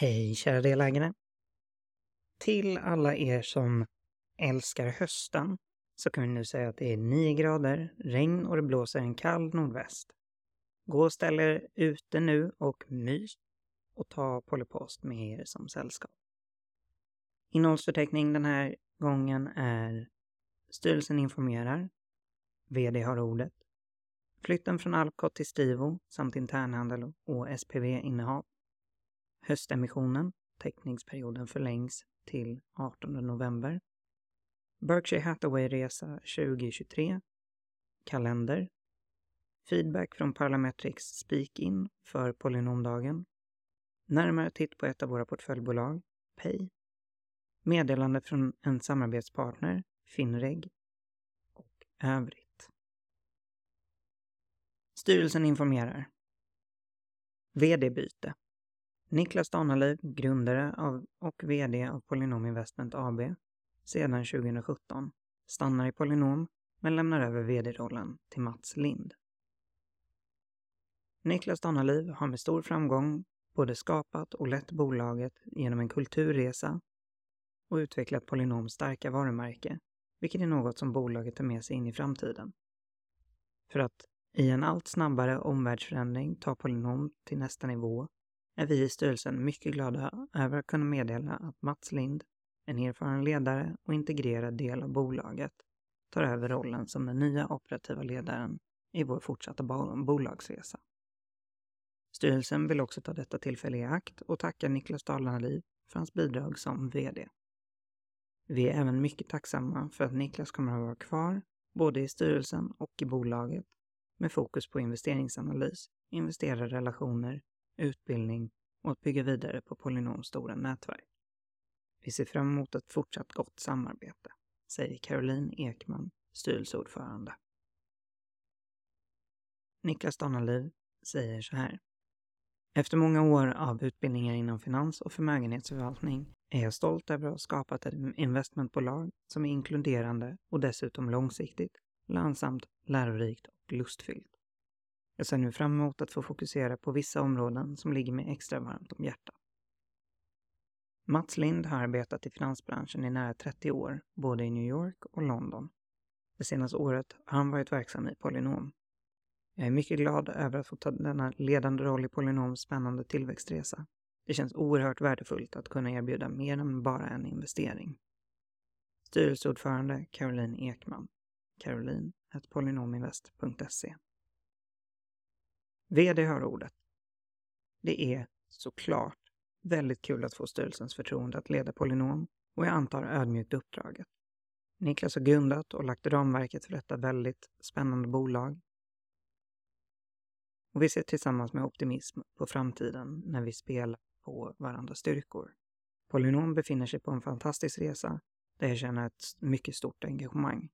Hej kära delägare! Till alla er som älskar hösten så kan vi nu säga att det är 9 grader, regn och det blåser en kall nordväst. Gå och ställ er ute nu och mys och ta Polypost med er som sällskap. Innehållsförteckning den här gången är Styrelsen informerar. VD har ordet. Flytten från Alcott till Stivo samt internhandel och SPV-innehav. Höstemissionen, teckningsperioden förlängs till 18 november. Berkshire Hathaway-resa 2023. Kalender. Feedback från Parlametrics Speak-In för Polynomdagen. Närmare titt på ett av våra portföljbolag, Pay. Meddelande från en samarbetspartner, Finreg. Och övrigt. Styrelsen informerar. VD-byte. Niklas Danaliv, grundare av och VD av Polynom Investment AB sedan 2017, stannar i Polynom men lämnar över VD-rollen till Mats Lind. Niklas Danaliv har med stor framgång både skapat och lett bolaget genom en kulturresa och utvecklat Polynoms starka varumärke, vilket är något som bolaget tar med sig in i framtiden. För att i en allt snabbare omvärldsförändring ta Polynom till nästa nivå är vi i styrelsen mycket glada över att kunna meddela att Mats Lind, en erfaren ledare och integrerad del av bolaget, tar över rollen som den nya operativa ledaren i vår fortsatta bolagsresa. Styrelsen vill också ta detta tillfälle i akt och tacka Niklas Dalarliv för hans bidrag som VD. Vi är även mycket tacksamma för att Niklas kommer att vara kvar både i styrelsen och i bolaget med fokus på investeringsanalys, investerarrelationer utbildning och att bygga vidare på Polynoms stora nätverk. Vi ser fram emot ett fortsatt gott samarbete, säger Caroline Ekman, styrelseordförande. Niklas Donaliv säger så här. Efter många år av utbildningar inom finans och förmögenhetsförvaltning är jag stolt över att ha skapat ett investmentbolag som är inkluderande och dessutom långsiktigt, lönsamt, lärorikt och lustfyllt. Jag ser nu fram emot att få fokusera på vissa områden som ligger mig extra varmt om hjärtat. Mats Lind har arbetat i finansbranschen i nära 30 år, både i New York och London. Det senaste året har han varit verksam i Polynom. Jag är mycket glad över att få ta denna ledande roll i Polynoms spännande tillväxtresa. Det känns oerhört värdefullt att kunna erbjuda mer än bara en investering. Styrelseordförande Caroline Ekman. Caroline polynominvest.se VD har ordet. Det är såklart väldigt kul att få styrelsens förtroende att leda Polynom och jag antar ödmjukt uppdraget. Niklas har grundat och lagt ramverket för detta väldigt spännande bolag. Och vi ser tillsammans med optimism på framtiden när vi spelar på varandras styrkor. Polynom befinner sig på en fantastisk resa där jag känner ett mycket stort engagemang.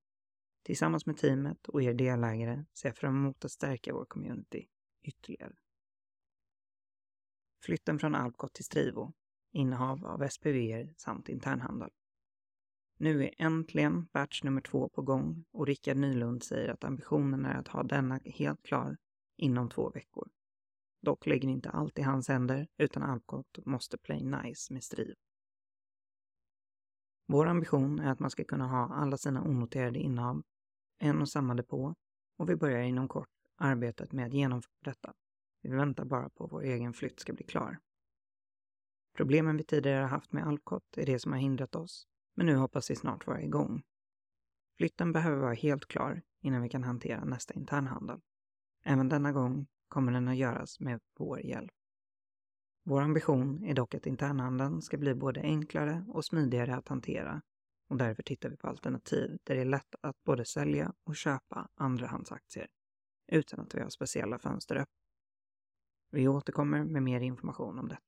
Tillsammans med teamet och er delägare ser jag fram emot att stärka vår community ytterligare. Flytten från Alpcot till Strivo, innehav av SPV samt internhandel. Nu är äntligen batch nummer två på gång och Rickard Nylund säger att ambitionen är att ha denna helt klar inom två veckor. Dock ligger inte allt i hans händer utan Alpcot måste play nice med Strivo. Vår ambition är att man ska kunna ha alla sina onoterade innehav, en och samma depå och vi börjar inom kort arbetet med att genomföra detta. Vi väntar bara på att vår egen flytt ska bli klar. Problemen vi tidigare haft med Alcott är det som har hindrat oss, men nu hoppas vi snart vara igång. Flytten behöver vara helt klar innan vi kan hantera nästa internhandel. Även denna gång kommer den att göras med vår hjälp. Vår ambition är dock att internhandeln ska bli både enklare och smidigare att hantera och därför tittar vi på alternativ där det är lätt att både sälja och köpa andrahandsaktier utan att vi har speciella fönster öppna. Vi återkommer med mer information om det.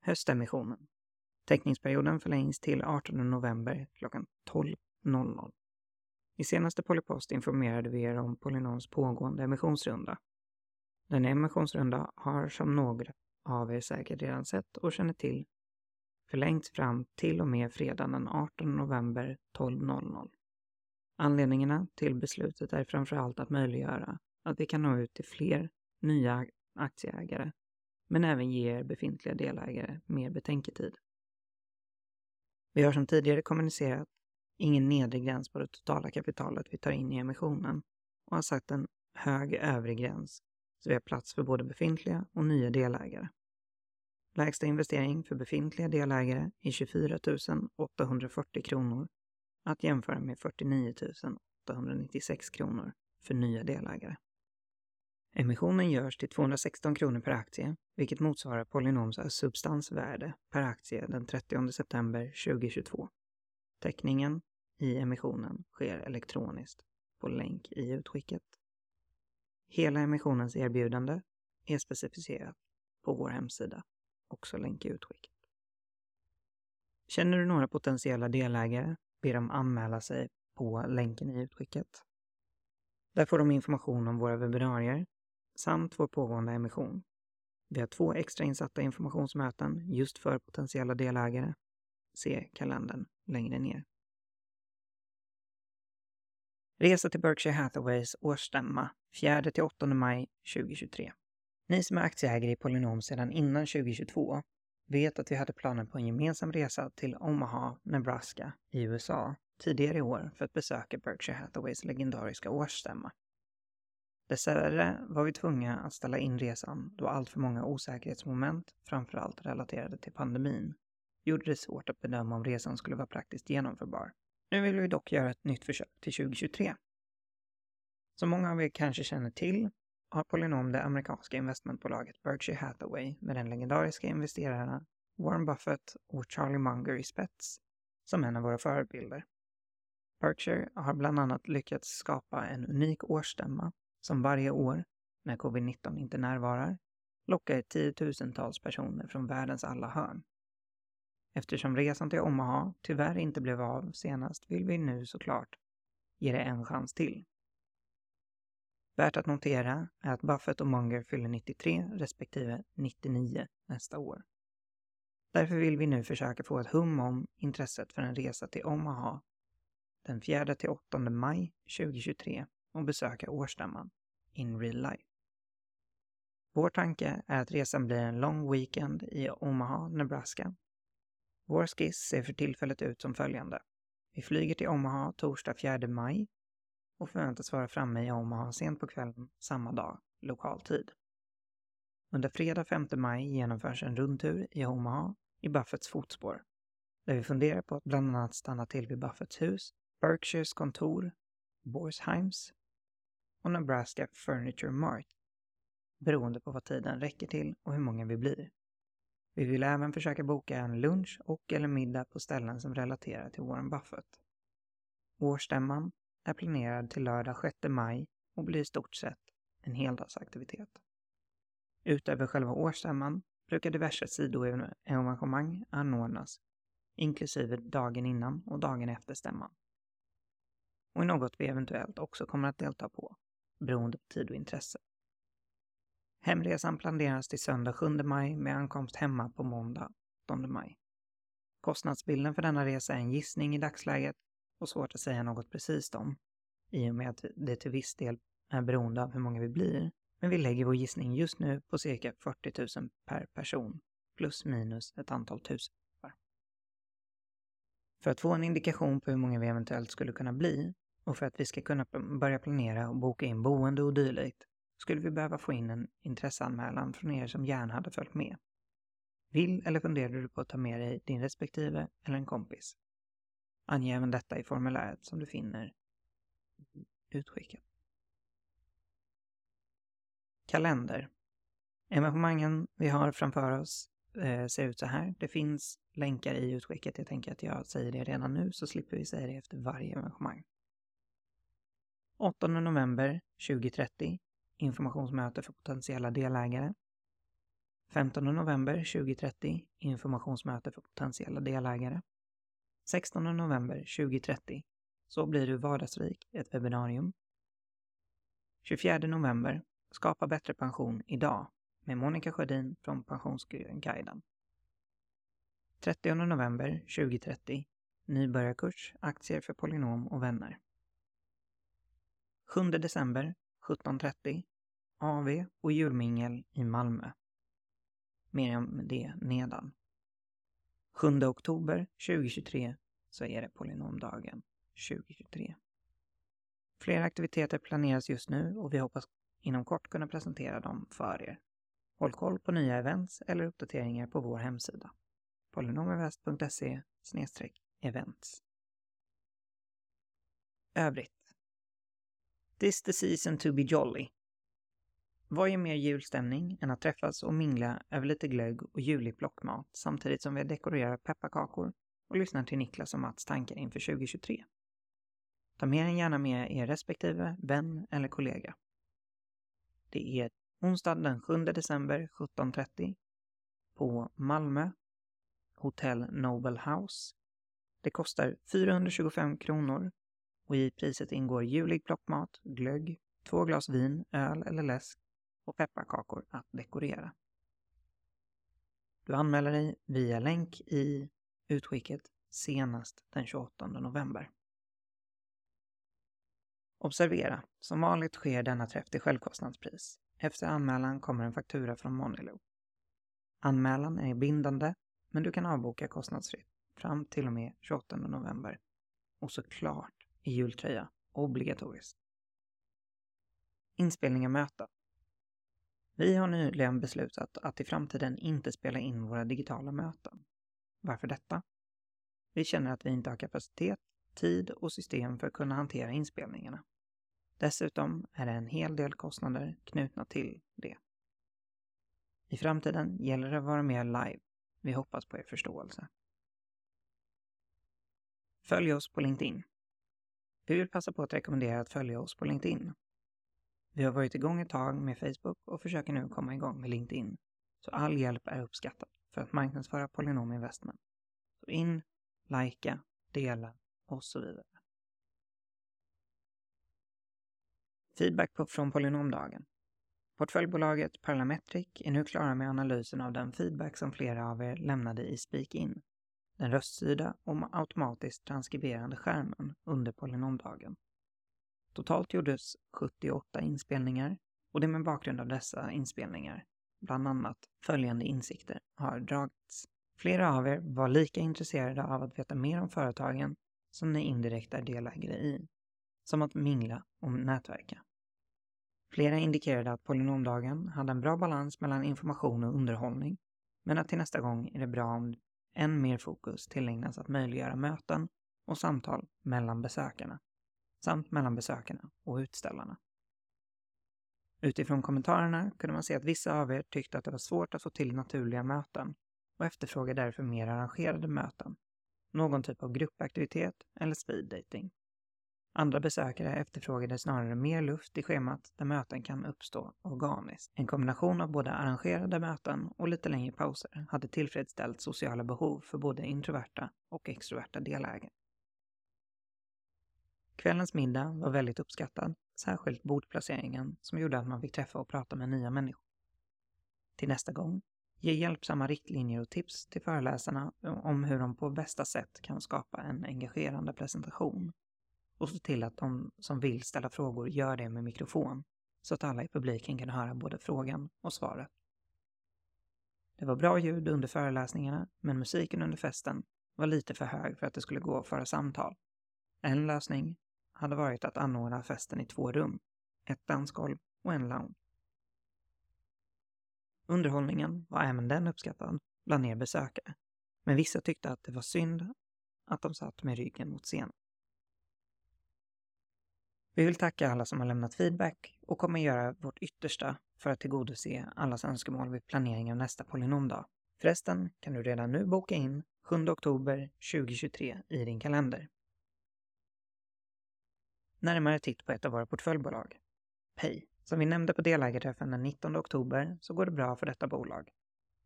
Höstemissionen. Teckningsperioden förlängs till 18 november klockan 12.00. I senaste Polypost informerade vi er om Polynoms pågående emissionsrunda. Denna emissionsrunda har som några av er säkert redan sett och känner till förlängts fram till och med fredagen den 18 november 12.00. Anledningarna till beslutet är framför allt att möjliggöra att vi kan nå ut till fler nya aktieägare men även ge er befintliga delägare mer betänketid. Vi har som tidigare kommunicerat ingen nedre gräns på det totala kapitalet vi tar in i emissionen och har satt en hög övre gräns så vi har plats för både befintliga och nya delägare. Lägsta investering för befintliga delägare är 24 840 kronor att jämföra med 49 896 kronor för nya delägare. Emissionen görs till 216 kronor per aktie, vilket motsvarar Polynoms substansvärde per aktie den 30 september 2022. Täckningen i emissionen sker elektroniskt på länk i utskicket. Hela emissionens erbjudande är specificerat på vår hemsida, också länk i utskicket. Känner du några potentiella delägare, be dem anmäla sig på länken i utskicket. Där får de information om våra webbinarier samt vår pågående emission. Vi har två extra insatta informationsmöten just för potentiella delägare. Se kalendern längre ner. Resa till Berkshire Hathaways årsstämma 4-8 maj 2023. Ni som är aktieägare i Polynom sedan innan 2022 vet att vi hade planer på en gemensam resa till Omaha, Nebraska i USA tidigare i år för att besöka Berkshire Hathaways legendariska årsstämma. Dessvärre var vi tvungna att ställa in resan då alltför många osäkerhetsmoment, framförallt relaterade till pandemin, gjorde det svårt att bedöma om resan skulle vara praktiskt genomförbar. Nu vill vi dock göra ett nytt försök till 2023. Som många av er kanske känner till har Polynom det amerikanska investmentbolaget Berkshire Hathaway med den legendariska investerarna Warren Buffett och Charlie Munger i spets som en av våra förebilder. Berkshire har bland annat lyckats skapa en unik årsstämma som varje år, när covid-19 inte närvarar, lockar tiotusentals personer från världens alla hörn. Eftersom resan till Omaha tyvärr inte blev av senast vill vi nu såklart ge det en chans till. Värt att notera är att Buffett och Munger fyller 93 respektive 99 nästa år. Därför vill vi nu försöka få ett hum om intresset för en resa till Omaha den 4 till 8 maj 2023 och besöka årsstämman in real life. Vår tanke är att resan blir en lång weekend i Omaha, Nebraska. Vår skiss ser för tillfället ut som följande. Vi flyger till Omaha torsdag 4 maj och förväntas vara framme i Omaha sent på kvällen samma dag, lokal tid. Under fredag 5 maj genomförs en rundtur i Omaha i Buffetts fotspår, där vi funderar på att bland annat stanna till vid Buffetts hus, Berkshires kontor, Borsheims och Nebraska Furniture Mart, beroende på vad tiden räcker till och hur många vi blir. Vi vill även försöka boka en lunch och eller middag på ställen som relaterar till Warren Buffett. Årsstämman är planerad till lördag 6 maj och blir i stort sett en heldagsaktivitet. Utöver själva årsstämman brukar diverse sidoevenemang anordnas, inklusive dagen innan och dagen efter stämman. Och är något vi eventuellt också kommer att delta på, beroende på tid och intresse. Hemresan planeras till söndag 7 maj med ankomst hemma på måndag 8 maj. Kostnadsbilden för denna resa är en gissning i dagsläget och svårt att säga något precis om, i och med att det till viss del är beroende av hur många vi blir. Men vi lägger vår gissning just nu på cirka 40 000 per person, plus minus ett antal tusen. För att få en indikation på hur många vi eventuellt skulle kunna bli och för att vi ska kunna börja planera och boka in boende och dylikt skulle vi behöva få in en intresseanmälan från er som gärna hade följt med. Vill eller funderar du på att ta med dig din respektive eller en kompis? Ange även detta i formuläret som du finner i utskicket. Kalender. Evenemangen vi har framför oss eh, ser ut så här. Det finns länkar i utskicket. Jag tänker att jag säger det redan nu så slipper vi säga det efter varje evenemang. 8 november 2030 informationsmöte för potentiella delägare. 15 november 2030 informationsmöte för potentiella delägare. 16 november 2030 Så blir du vardagsrik, ett webbinarium. 24 november Skapa bättre pension idag med Monica Sjödin från Pensionsguiden. 30 november 2030 Nybörjarkurs, aktier för Polynom och vänner. 7 december 17.30 AV och julmingel i Malmö. Mer om det nedan. 7 oktober 2023 så är det polynomdagen 2023. Flera aktiviteter planeras just nu och vi hoppas inom kort kunna presentera dem för er. Håll koll på nya events eller uppdateringar på vår hemsida polynomerväst.se events. Övrigt. This the season to be jolly. Vad ger mer julstämning än att träffas och mingla över lite glögg och julig plockmat samtidigt som vi dekorerar pepparkakor och lyssnar till Niklas och Mats tankar inför 2023? Ta mer än gärna med er respektive vän eller kollega. Det är onsdag den 7 december 17.30 på Malmö Hotell Noble House. Det kostar 425 kronor och i priset ingår julig plockmat, glögg, två glas vin, öl eller läsk och pepparkakor att dekorera. Du anmäler dig via länk i utskicket senast den 28 november. Observera, som vanligt sker denna träff till självkostnadspris. Efter anmälan kommer en faktura från Monilo. Anmälan är bindande, men du kan avboka kostnadsfritt fram till och med 28 november. Och såklart i jultröja obligatoriskt. Inspelning av möten. Vi har nyligen beslutat att i framtiden inte spela in våra digitala möten. Varför detta? Vi känner att vi inte har kapacitet, tid och system för att kunna hantera inspelningarna. Dessutom är det en hel del kostnader knutna till det. I framtiden gäller det att vara mer live. Vi hoppas på er förståelse. Följ oss på LinkedIn. Vi vill passa på att rekommendera att följa oss på LinkedIn. Vi har varit igång ett tag med Facebook och försöker nu komma igång med LinkedIn. Så all hjälp är uppskattad för att marknadsföra Polynom Investment. Så in, likea, dela och så vidare. Feedback på, från Polynomdagen. Portföljbolaget Parlametric är nu klara med analysen av den feedback som flera av er lämnade i Speak-In, den röststyrda och automatiskt transkriberande skärmen under Polynomdagen. Totalt gjordes 78 inspelningar och det är med bakgrund av dessa inspelningar, bland annat följande insikter, har dragits. Flera av er var lika intresserade av att veta mer om företagen som ni indirekt är delägare i, som att mingla och nätverka. Flera indikerade att polynomdagen hade en bra balans mellan information och underhållning, men att till nästa gång är det bra om än mer fokus tillägnas att möjliggöra möten och samtal mellan besökarna, samt mellan besökarna och utställarna. Utifrån kommentarerna kunde man se att vissa av er tyckte att det var svårt att få till naturliga möten och efterfrågade därför mer arrangerade möten, någon typ av gruppaktivitet eller speed dating. Andra besökare efterfrågade snarare mer luft i schemat där möten kan uppstå organiskt. En kombination av både arrangerade möten och lite längre pauser hade tillfredsställt sociala behov för både introverta och extroverta delägare. Kvällens middag var väldigt uppskattad, särskilt bordplaceringen som gjorde att man fick träffa och prata med nya människor. Till nästa gång, ge hjälpsamma riktlinjer och tips till föreläsarna om hur de på bästa sätt kan skapa en engagerande presentation och se till att de som vill ställa frågor gör det med mikrofon så att alla i publiken kan höra både frågan och svaret. Det var bra ljud under föreläsningarna, men musiken under festen var lite för hög för att det skulle gå att föra samtal. En lösning hade varit att anordna festen i två rum, ett dansgolv och en lounge. Underhållningen var även den uppskattad bland er besökare, men vissa tyckte att det var synd att de satt med ryggen mot scenen. Vi vill tacka alla som har lämnat feedback och kommer göra vårt yttersta för att tillgodose allas önskemål vid planering av nästa polynomdag. Förresten kan du redan nu boka in 7 oktober 2023 i din kalender. Närmare titt på ett av våra portföljbolag. Pay. Som vi nämnde på delägarträffen den 19 oktober så går det bra för detta bolag.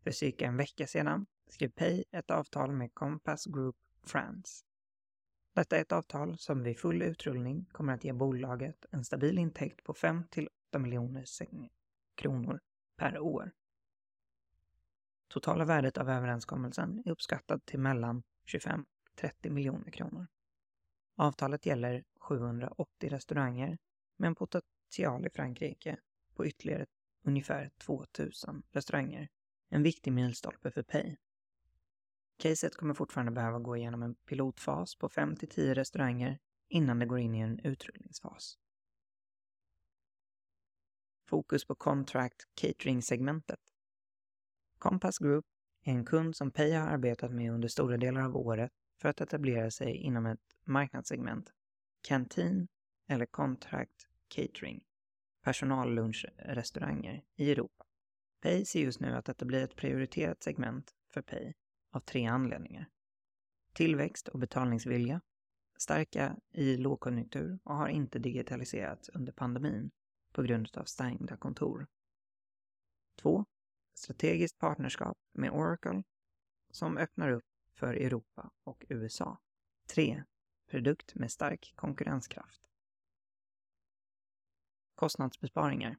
För cirka en vecka sedan skrev Pay ett avtal med Compass Group France. Detta är ett avtal som vid full utrullning kommer att ge bolaget en stabil intäkt på 5 till 8 miljoner kronor per år. Totala värdet av överenskommelsen är uppskattat till mellan 25 30 miljoner kronor. Avtalet gäller 780 restauranger med en potential i Frankrike på ytterligare ungefär 2000 restauranger en viktig milstolpe för Pay. Caset kommer fortfarande behöva gå igenom en pilotfas på 5-10 restauranger innan det går in i en utrullningsfas. Fokus på Contract Catering-segmentet. Compass Group är en kund som Pay har arbetat med under stora delar av året för att etablera sig inom ett marknadssegment, Canteen eller Contract Catering, personallunchrestauranger i Europa. Pay ser just nu att detta blir ett prioriterat segment för Pay av tre anledningar. Tillväxt och betalningsvilja, starka i lågkonjunktur och har inte digitaliserats under pandemin på grund av stängda kontor. 2. Strategiskt partnerskap med Oracle som öppnar upp för Europa och USA. 3. Produkt med stark konkurrenskraft. Kostnadsbesparingar.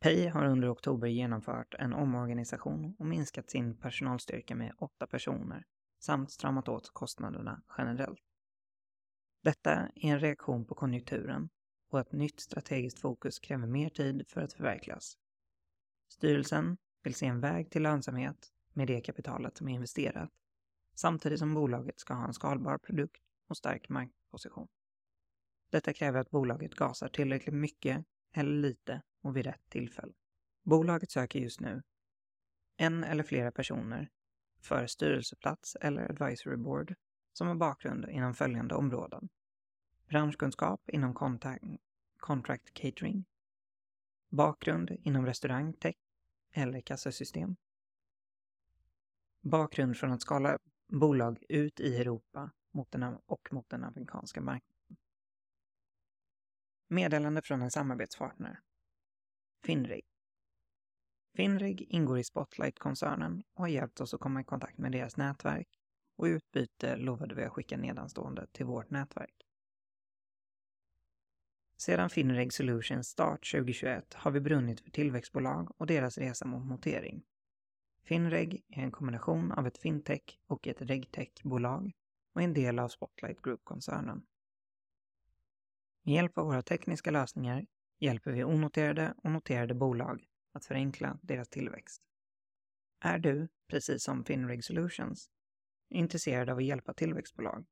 Pay har under oktober genomfört en omorganisation och minskat sin personalstyrka med åtta personer samt stramat åt kostnaderna generellt. Detta är en reaktion på konjunkturen och ett nytt strategiskt fokus kräver mer tid för att förverkligas. Styrelsen vill se en väg till lönsamhet med det kapitalet som är investerat, samtidigt som bolaget ska ha en skalbar produkt och stark markposition. Detta kräver att bolaget gasar tillräckligt mycket eller lite och vid rätt tillfälle. Bolaget söker just nu en eller flera personer för styrelseplats eller advisory board som har bakgrund inom följande områden. Branschkunskap inom contract catering, bakgrund inom restaurang, tech eller kassasystem, bakgrund från att skala bolag ut i Europa mot den, och mot den amerikanska marknaden. Meddelande från en samarbetspartner. Finrig. Finrig ingår i Spotlight-koncernen och har hjälpt oss att komma i kontakt med deras nätverk och i utbyte lovade vi att skicka nedanstående till vårt nätverk. Sedan Finreg Solutions start 2021 har vi brunnit för tillväxtbolag och deras resa mot notering. Finreg är en kombination av ett fintech och ett regtech-bolag och är en del av Spotlight Group-koncernen. Med hjälp av våra tekniska lösningar hjälper vi onoterade och noterade bolag att förenkla deras tillväxt. Är du, precis som Finreg Solutions, intresserad av att hjälpa tillväxtbolag?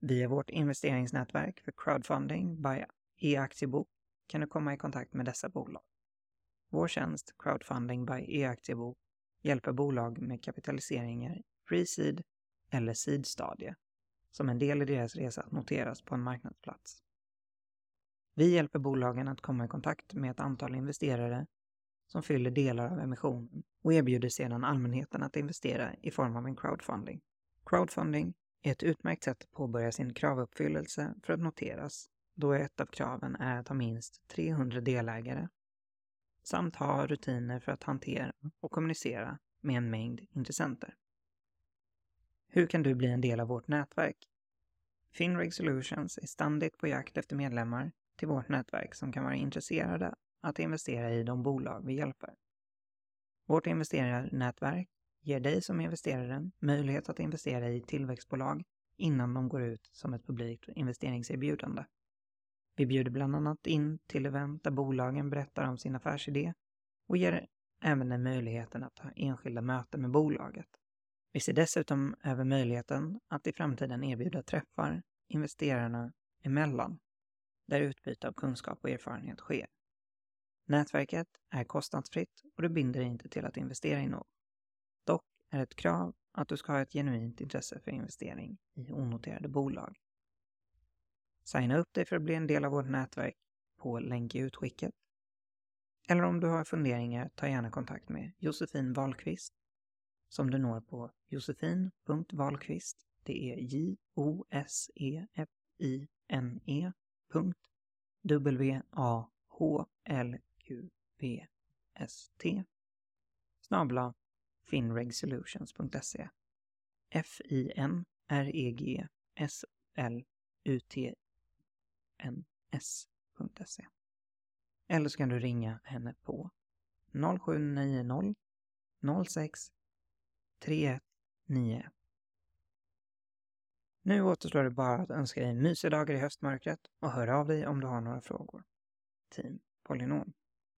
Via vårt investeringsnätverk för crowdfunding by e-aktiebok kan du komma i kontakt med dessa bolag. Vår tjänst Crowdfunding by e-aktiebok hjälper bolag med kapitaliseringar pre-seed eller sidstadie, som en del i deras resa att noteras på en marknadsplats. Vi hjälper bolagen att komma i kontakt med ett antal investerare som fyller delar av emissionen och erbjuder sedan allmänheten att investera i form av en crowdfunding. Crowdfunding är ett utmärkt sätt att påbörja sin kravuppfyllelse för att noteras, då ett av kraven är att ha minst 300 delägare samt ha rutiner för att hantera och kommunicera med en mängd intressenter. Hur kan du bli en del av vårt nätverk? Finrig Solutions är ständigt på jakt efter medlemmar till vårt nätverk som kan vara intresserade att investera i de bolag vi hjälper. Vårt investerarnätverk ger dig som investerare möjlighet att investera i tillväxtbolag innan de går ut som ett publikt investeringserbjudande. Vi bjuder bland annat in till event där bolagen berättar om sin affärsidé och ger även dig möjligheten att ha enskilda möten med bolaget. Vi ser dessutom över möjligheten att i framtiden erbjuda träffar investerarna emellan, där utbyte av kunskap och erfarenhet sker. Nätverket är kostnadsfritt och du binder dig inte till att investera i något. Dock är ett krav att du ska ha ett genuint intresse för investering i onoterade bolag. Signa upp dig för att bli en del av vårt nätverk på länk i utskicket. Eller om du har funderingar, ta gärna kontakt med Josefin Wahlqvist som du når på josefin.valkvist. Det är J-O-S-E-F-I-N-E W-A-H-L-Q-V-S-T snabla finregsolutions.se f-i-n-r-e-g-s-l-u-t-n-s.se Eller så kan du ringa henne på 0790 06 3, 9. Nu återstår det bara att önska dig mysiga dagar i höstmörkret och höra av dig om du har några frågor. Team Polynom.